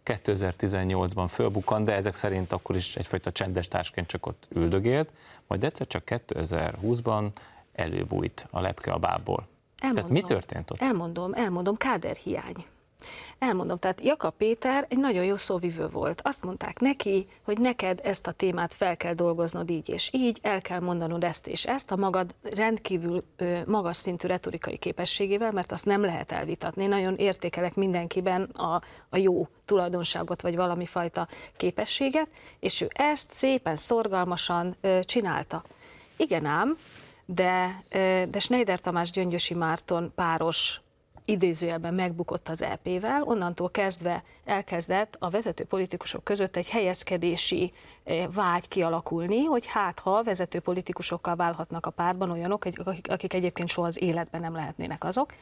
2018-ban fölbukkant, de ezek szerint akkor is egyfajta csendes társként csak ott üldögélt, majd egyszer csak 2020-ban előbújt a lepke a bából. Elmondom, Tehát mi történt ott? Elmondom, elmondom, káderhiány. Elmondom, tehát Jakab Péter egy nagyon jó szóvivő volt. Azt mondták neki, hogy neked ezt a témát fel kell dolgoznod így és így, el kell mondanod ezt és ezt a magad rendkívül ö, magas szintű retorikai képességével, mert azt nem lehet elvitatni. Nagyon értékelek mindenkiben a, a jó tulajdonságot, vagy valami fajta képességet, és ő ezt szépen, szorgalmasan ö, csinálta. Igen ám, de, de Schneider Tamás Gyöngyösi Márton páros idézőjelben megbukott az EP-vel, onnantól kezdve elkezdett a vezető politikusok között egy helyezkedési vágy kialakulni, hogy hát ha vezető politikusokkal válhatnak a párban olyanok, akik egyébként soha az életben nem lehetnének azok,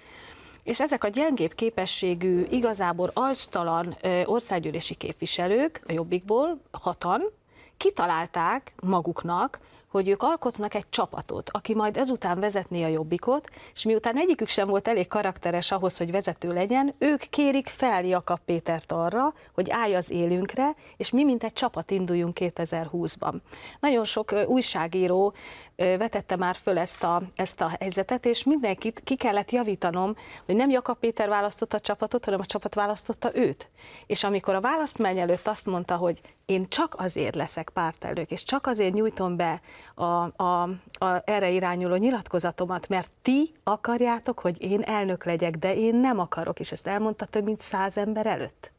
és ezek a gyengébb képességű, igazából alsztalan országgyűlési képviselők a Jobbikból, hatan, kitalálták maguknak, hogy ők alkotnak egy csapatot, aki majd ezután vezetné a jobbikot, és miután egyikük sem volt elég karakteres ahhoz, hogy vezető legyen, ők kérik fel Jakab Pétert arra, hogy állj az élünkre, és mi mint egy csapat induljunk 2020-ban. Nagyon sok újságíró vetette már föl ezt a, ezt a helyzetet, és mindenkit ki kellett javítanom, hogy nem Jakab Péter választotta a csapatot, hanem a csapat választotta őt. És amikor a választmány előtt azt mondta, hogy én csak azért leszek pártelnök, és csak azért nyújtom be a, a, a erre irányuló nyilatkozatomat, mert ti akarjátok, hogy én elnök legyek, de én nem akarok, és ezt elmondta több mint száz ember előtt.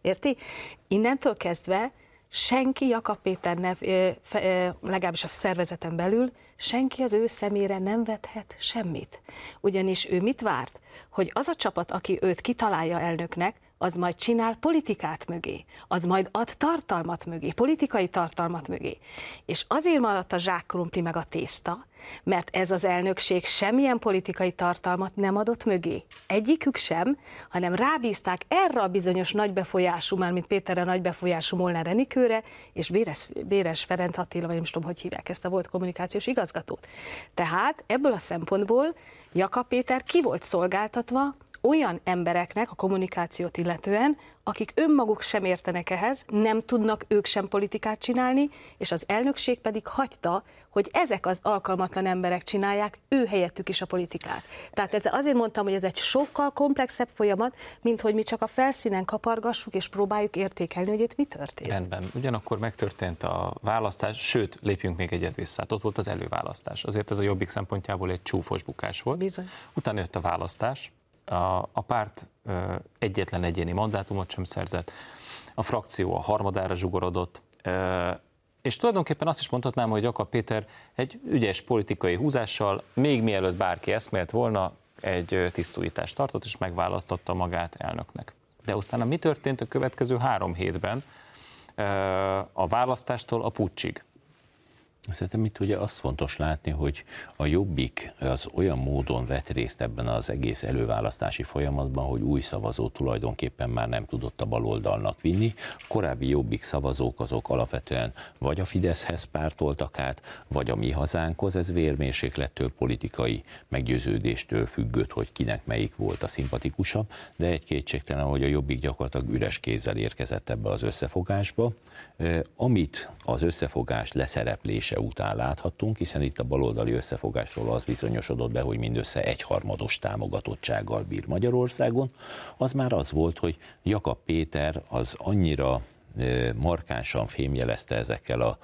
Érti? Innentől kezdve senki Jakab Péter nev, legalábbis a szervezeten belül, senki az ő szemére nem vethet semmit. Ugyanis ő mit várt? Hogy az a csapat, aki őt kitalálja elnöknek, az majd csinál politikát mögé, az majd ad tartalmat mögé, politikai tartalmat mögé. És azért maradt a zsákkrumpli meg a tészta, mert ez az elnökség semmilyen politikai tartalmat nem adott mögé. Egyikük sem, hanem rábízták erre a bizonyos nagybefolyású, már mint Péterre nagybefolyású Molnár Enikőre, és Béres, Béres Ferenc Attila, vagy nem tudom, hogy hívják ezt a volt kommunikációs igazgatót. Tehát ebből a szempontból Jakab Péter ki volt szolgáltatva olyan embereknek a kommunikációt illetően, akik önmaguk sem értenek ehhez, nem tudnak ők sem politikát csinálni, és az elnökség pedig hagyta, hogy ezek az alkalmatlan emberek csinálják ő helyettük is a politikát. Tehát ez, azért mondtam, hogy ez egy sokkal komplexebb folyamat, mint hogy mi csak a felszínen kapargassuk és próbáljuk értékelni, hogy itt mi történt. Rendben. Ugyanakkor megtörtént a választás, sőt, lépjünk még egyet vissza. Hát ott volt az előválasztás. Azért ez a jobbik szempontjából egy csúfos bukás volt. Bizony. Utána jött a választás, a, a párt egyetlen egyéni mandátumot sem szerzett, a frakció a harmadára zsugorodott, és tulajdonképpen azt is mondhatnám, hogy Jakab Péter egy ügyes politikai húzással, még mielőtt bárki eszmélt volna, egy tisztújítást tartott, és megválasztotta magát elnöknek. De utána mi történt a következő három hétben a választástól a pucsig? Szerintem itt ugye azt fontos látni, hogy a Jobbik az olyan módon vett részt ebben az egész előválasztási folyamatban, hogy új szavazó tulajdonképpen már nem tudott a baloldalnak vinni. Korábbi Jobbik szavazók azok alapvetően vagy a Fideszhez pártoltak át, vagy a mi hazánkhoz. Ez vérmérséklettől, politikai meggyőződéstől függött, hogy kinek melyik volt a szimpatikusabb, de egy kétségtelen, hogy a Jobbik gyakorlatilag üres kézzel érkezett ebbe az összefogásba. Amit az összefogás leszereplése döntése után láthattunk, hiszen itt a baloldali összefogásról az bizonyosodott be, hogy mindössze egyharmados támogatottsággal bír Magyarországon, az már az volt, hogy Jakab Péter az annyira markánsan fémjelezte ezekkel a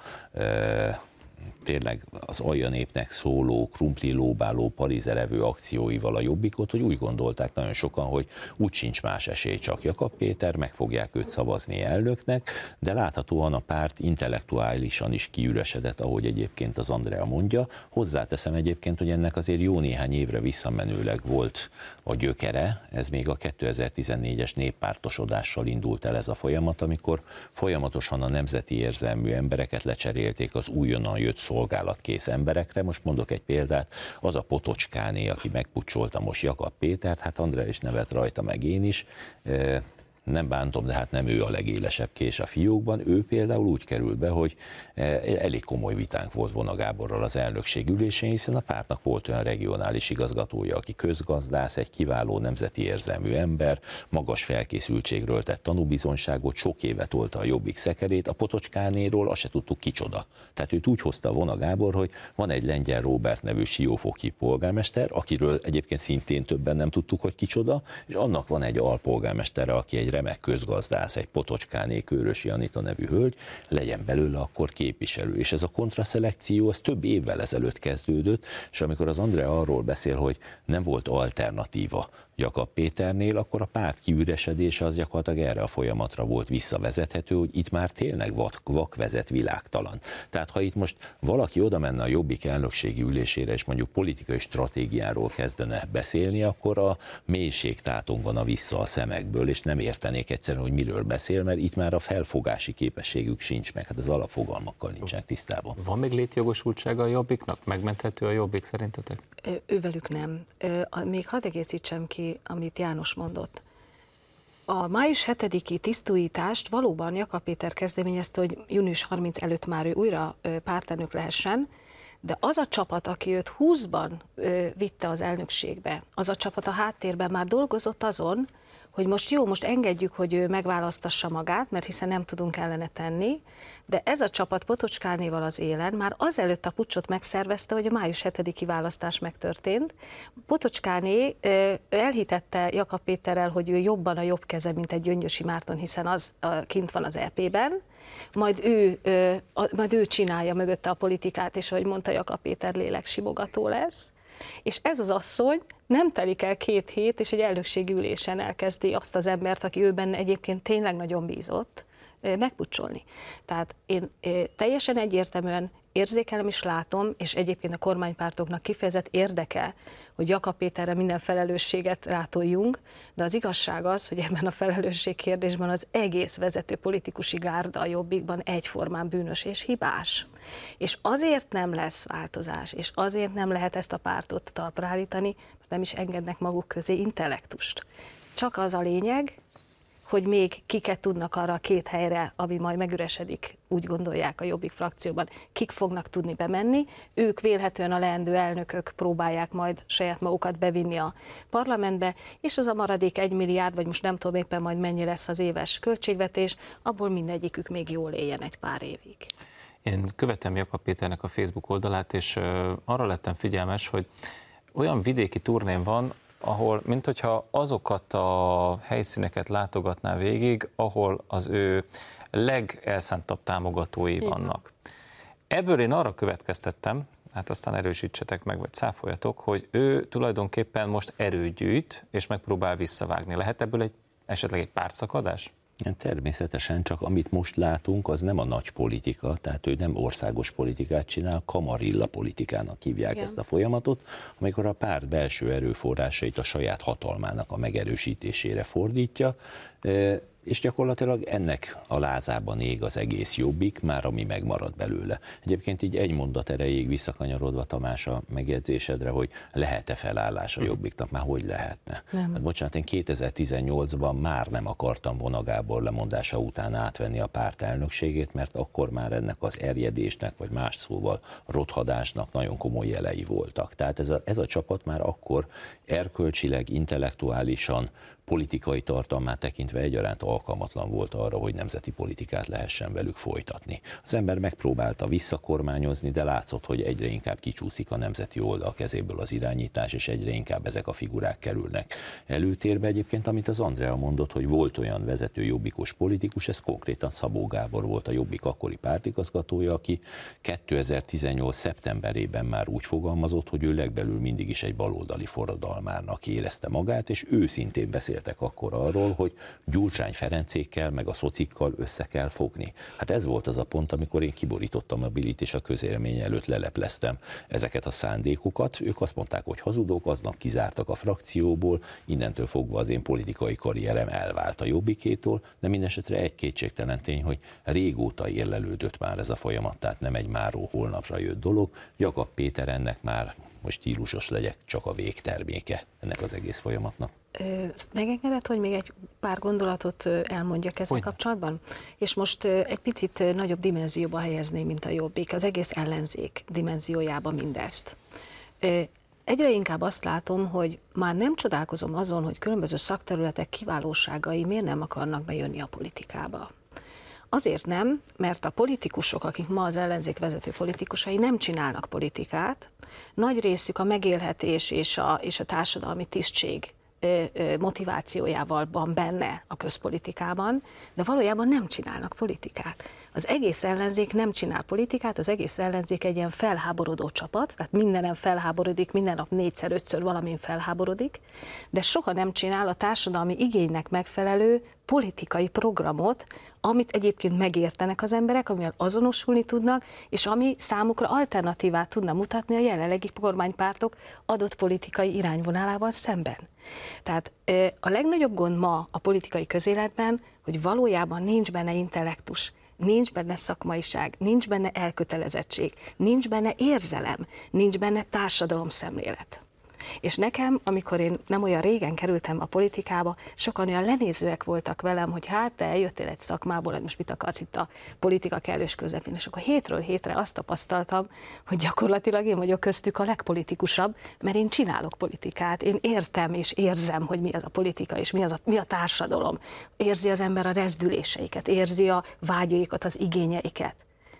tényleg az alja népnek szóló, krumpli lóbáló, palizerevő akcióival a jobbikot, hogy úgy gondolták nagyon sokan, hogy úgy sincs más esély, csak Jakab Péter, meg fogják őt szavazni elnöknek, de láthatóan a párt intellektuálisan is kiüresedett, ahogy egyébként az Andrea mondja. Hozzáteszem egyébként, hogy ennek azért jó néhány évre visszamenőleg volt a gyökere, ez még a 2014-es néppártosodással indult el ez a folyamat, amikor folyamatosan a nemzeti érzelmű embereket lecserélték az újonnan jött jött szolgálatkész emberekre. Most mondok egy példát, az a Potocskáné, aki megpucsolta most Jakab Pétert, hát Andrá is nevet rajta, meg én is nem bántom, de hát nem ő a legélesebb kés a fiókban. Ő például úgy került be, hogy eh, elég komoly vitánk volt Vona Gáborral az elnökség ülésén, hiszen a pártnak volt olyan regionális igazgatója, aki közgazdász, egy kiváló nemzeti érzelmű ember, magas felkészültségről tett tanúbizonságot, sok évet tolta a jobbik szekerét, a Potocskánéról azt se tudtuk kicsoda. Tehát őt úgy hozta Vona Gábor, hogy van egy lengyel Robert nevű siófoki polgármester, akiről egyébként szintén többen nem tudtuk, hogy kicsoda, és annak van egy alpolgármestere, aki egy remek közgazdász, egy Potocskáné Kőrösi Anita nevű hölgy, legyen belőle akkor képviselő. És ez a kontraszelekció az több évvel ezelőtt kezdődött, és amikor az Andrea arról beszél, hogy nem volt alternatíva Jakab Péternél, akkor a párt kiüresedése az gyakorlatilag erre a folyamatra volt visszavezethető, hogy itt már tényleg vak, vak vezet világtalan. Tehát ha itt most valaki oda menne a Jobbik elnökségi ülésére, és mondjuk politikai stratégiáról kezdene beszélni, akkor a mélység van a vissza a szemekből, és nem értenék egyszerűen, hogy miről beszél, mert itt már a felfogási képességük sincs meg, hát az alapfogalmakkal nincsenek tisztában. Van még létjogosultsága a Jobbiknak? Megmenthető a Jobbik szerintetek? Ővelük nem. Még hadd egészítsem ki ki, amit János mondott. A május 7-i tisztújítást valóban Jakab Péter kezdeményezte, hogy június 30 előtt már ő újra pártelnök lehessen, de az a csapat, aki őt 20-ban vitte az elnökségbe, az a csapat a háttérben már dolgozott azon, hogy most jó, most engedjük, hogy ő megválasztassa magát, mert hiszen nem tudunk ellene tenni, de ez a csapat Potocskánéval az élen már azelőtt a pucsot megszervezte, hogy a május 7-i választás megtörtént. Potocskáné elhitette Jakab Péterrel, hogy ő jobban a jobb keze, mint egy Gyöngyösi Márton, hiszen az kint van az EP-ben, majd ő, majd ő csinálja mögötte a politikát, és ahogy mondta Jakab Péter, léleksimogató lesz. És ez az asszony nem telik el két hét, és egy elnökségi ülésen elkezdi azt az embert, aki őben egyébként tényleg nagyon bízott, megpucsolni. Tehát én teljesen egyértelműen érzékelem és látom, és egyébként a kormánypártoknak kifejezett érdeke, hogy Jakab Péterre minden felelősséget rátoljunk, de az igazság az, hogy ebben a felelősség kérdésben az egész vezető politikusi gárda a jobbikban egyformán bűnös és hibás. És azért nem lesz változás, és azért nem lehet ezt a pártot talpra állítani, mert nem is engednek maguk közé intellektust. Csak az a lényeg, hogy még kiket tudnak arra a két helyre, ami majd megüresedik, úgy gondolják a Jobbik frakcióban, kik fognak tudni bemenni. Ők vélhetően a leendő elnökök próbálják majd saját magukat bevinni a parlamentbe, és az a maradék egy milliárd, vagy most nem tudom éppen majd mennyi lesz az éves költségvetés, abból mindegyikük még jól éljen egy pár évig. Én követem Jakab Péternek a Facebook oldalát, és arra lettem figyelmes, hogy olyan vidéki turnén van, ahol, mint hogyha azokat a helyszíneket látogatná végig, ahol az ő legelszántabb támogatói Igen. vannak. Ebből én arra következtettem, hát aztán erősítsetek meg, vagy száfoljatok, hogy ő tulajdonképpen most erőt gyűjt, és megpróbál visszavágni. Lehet ebből egy esetleg egy pártszakadás? Természetesen, csak amit most látunk, az nem a nagy politika, tehát ő nem országos politikát csinál, kamarilla politikának hívják Igen. ezt a folyamatot, amikor a párt belső erőforrásait a saját hatalmának a megerősítésére fordítja, és gyakorlatilag ennek a lázában ég az egész jobbik, már ami megmarad belőle. Egyébként így egy mondat erejéig visszakanyarodva Tamás a megjegyzésedre, hogy lehet-e felállás a hm. jobbiknak, már hogy lehetne? Nem. Hát, bocsánat, én 2018-ban már nem akartam Vona Gábor lemondása után átvenni a párt elnökségét, mert akkor már ennek az erjedésnek, vagy más szóval rothadásnak nagyon komoly jelei voltak. Tehát ez a, ez a csapat már akkor erkölcsileg, intellektuálisan, politikai tartalmát tekintve egyaránt alkalmatlan volt arra, hogy nemzeti politikát lehessen velük folytatni. Az ember megpróbálta visszakormányozni, de látszott, hogy egyre inkább kicsúszik a nemzeti oldal kezéből az irányítás, és egyre inkább ezek a figurák kerülnek előtérbe. Egyébként, amit az Andrea mondott, hogy volt olyan vezető jobbikos politikus, ez konkrétan Szabó Gábor volt a jobbik akkori pártigazgatója, aki 2018. szeptemberében már úgy fogalmazott, hogy ő legbelül mindig is egy baloldali forradalmárnak érezte magát, és őszintén beszélt beszéltek akkor arról, hogy Gyurcsány Ferencékkel, meg a szocikkal össze kell fogni. Hát ez volt az a pont, amikor én kiborítottam a bilit, és a közélemény előtt lelepleztem ezeket a szándékokat. Ők azt mondták, hogy hazudok, aznap kizártak a frakcióból, innentől fogva az én politikai karrierem elvált a jobbikétól, de mindesetre egy kétségtelen tény, hogy régóta érlelődött már ez a folyamat, tehát nem egy máró holnapra jött dolog. Jakab Péter ennek már most stílusos legyek, csak a végterméke ennek az egész folyamatnak. Megengedett, hogy még egy pár gondolatot elmondjak ezzel hogy? kapcsolatban? És most egy picit nagyobb dimenzióba helyezném, mint a jobbik, az egész ellenzék dimenziójába mindezt. Egyre inkább azt látom, hogy már nem csodálkozom azon, hogy különböző szakterületek kiválóságai miért nem akarnak bejönni a politikába. Azért nem, mert a politikusok, akik ma az ellenzék vezető politikusai nem csinálnak politikát, nagy részük a megélhetés és a, és a társadalmi tisztség motivációjával van benne a közpolitikában, de valójában nem csinálnak politikát. Az egész ellenzék nem csinál politikát, az egész ellenzék egy ilyen felháborodó csapat, tehát mindenem felháborodik, minden nap négyszer, ötször valamin felháborodik, de soha nem csinál a társadalmi igénynek megfelelő politikai programot, amit egyébként megértenek az emberek, amivel azonosulni tudnak, és ami számukra alternatívát tudna mutatni a jelenlegi kormánypártok adott politikai irányvonalával szemben. Tehát a legnagyobb gond ma a politikai közéletben, hogy valójában nincs benne intellektus, nincs benne szakmaiság, nincs benne elkötelezettség, nincs benne érzelem, nincs benne társadalomszemlélet. És nekem, amikor én nem olyan régen kerültem a politikába, sokan olyan lenézőek voltak velem, hogy hát te eljöttél egy szakmából, most mit akarsz itt a politika kellős közepén. És akkor hétről hétre azt tapasztaltam, hogy gyakorlatilag én vagyok köztük a legpolitikusabb, mert én csinálok politikát, én értem és érzem, hogy mi az a politika, és mi, az a, mi a társadalom. Érzi az ember a rezdüléseiket, érzi a vágyaikat, az igényeiket.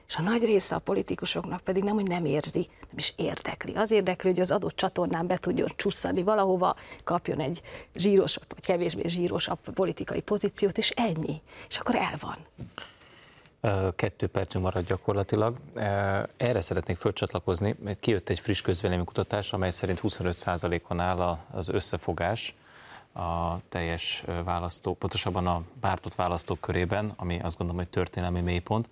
És a nagy része a politikusoknak pedig nem, hogy nem érzi, nem is érdekli. Az érdekli, hogy az adott csatornán be tudjon csusszani valahova, kapjon egy zsíros, vagy kevésbé zsírosabb politikai pozíciót, és ennyi. És akkor el van. Kettő percünk marad gyakorlatilag. Erre szeretnék fölcsatlakozni, mert kijött egy friss közvéleménykutatás, amely szerint 25%-on áll az összefogás a teljes választó, pontosabban a pártot választók körében, ami azt gondolom, hogy történelmi mélypont.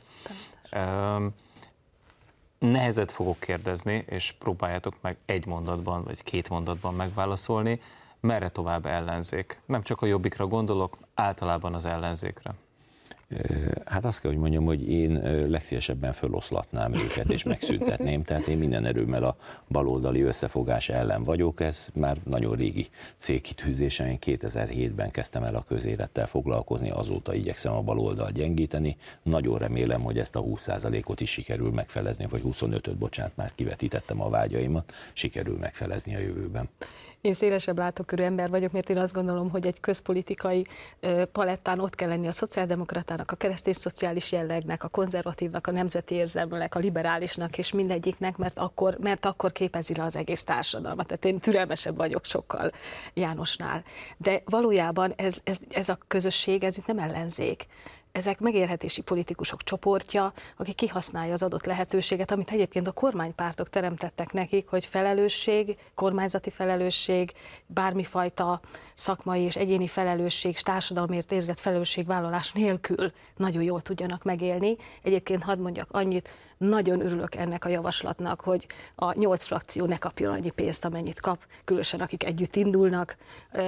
Nehezet fogok kérdezni, és próbáljátok meg egy mondatban, vagy két mondatban megválaszolni, merre tovább ellenzék. Nem csak a jobbikra gondolok, általában az ellenzékre. Hát azt kell, hogy mondjam, hogy én legszívesebben föloszlatnám őket és megszüntetném, tehát én minden erőmmel a baloldali összefogás ellen vagyok, ez már nagyon régi célkitűzésem, én 2007-ben kezdtem el a közélettel foglalkozni, azóta igyekszem a baloldal gyengíteni, nagyon remélem, hogy ezt a 20%-ot is sikerül megfelezni, vagy 25-öt, bocsánat, már kivetítettem a vágyaimat, sikerül megfelezni a jövőben. Én szélesebb látókörű ember vagyok, mert én azt gondolom, hogy egy közpolitikai palettán ott kell lenni a szociáldemokratának, a keresztény szociális jellegnek, a konzervatívnak, a nemzeti érzelmnek, a liberálisnak és mindegyiknek, mert akkor, mert akkor képezi le az egész társadalmat. Tehát én türelmesebb vagyok sokkal Jánosnál. De valójában ez, ez, ez a közösség, ez itt nem ellenzék ezek megélhetési politikusok csoportja, aki kihasználja az adott lehetőséget, amit egyébként a kormánypártok teremtettek nekik, hogy felelősség, kormányzati felelősség, bármifajta szakmai és egyéni felelősség, társadalomért érzett felelősségvállalás nélkül nagyon jól tudjanak megélni. Egyébként hadd mondjak annyit, nagyon örülök ennek a javaslatnak, hogy a nyolc frakció ne kapjon annyi pénzt, amennyit kap, különösen akik együtt indulnak.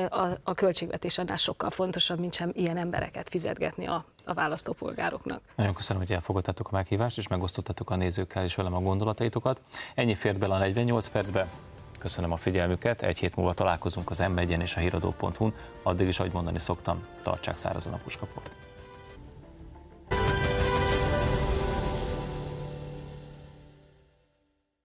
A, a költségvetés annál sokkal fontosabb, mint sem ilyen embereket fizetgetni a, a választópolgároknak. Nagyon köszönöm, hogy elfogadtátok a meghívást, és megosztottatok a nézőkkel és velem a gondolataitokat. Ennyi fért bele a 48 percbe. Köszönöm a figyelmüket, egy hét múlva találkozunk az m és a híradó.hu-n. Addig is, ahogy mondani szoktam, tartsák szárazon a puskaport.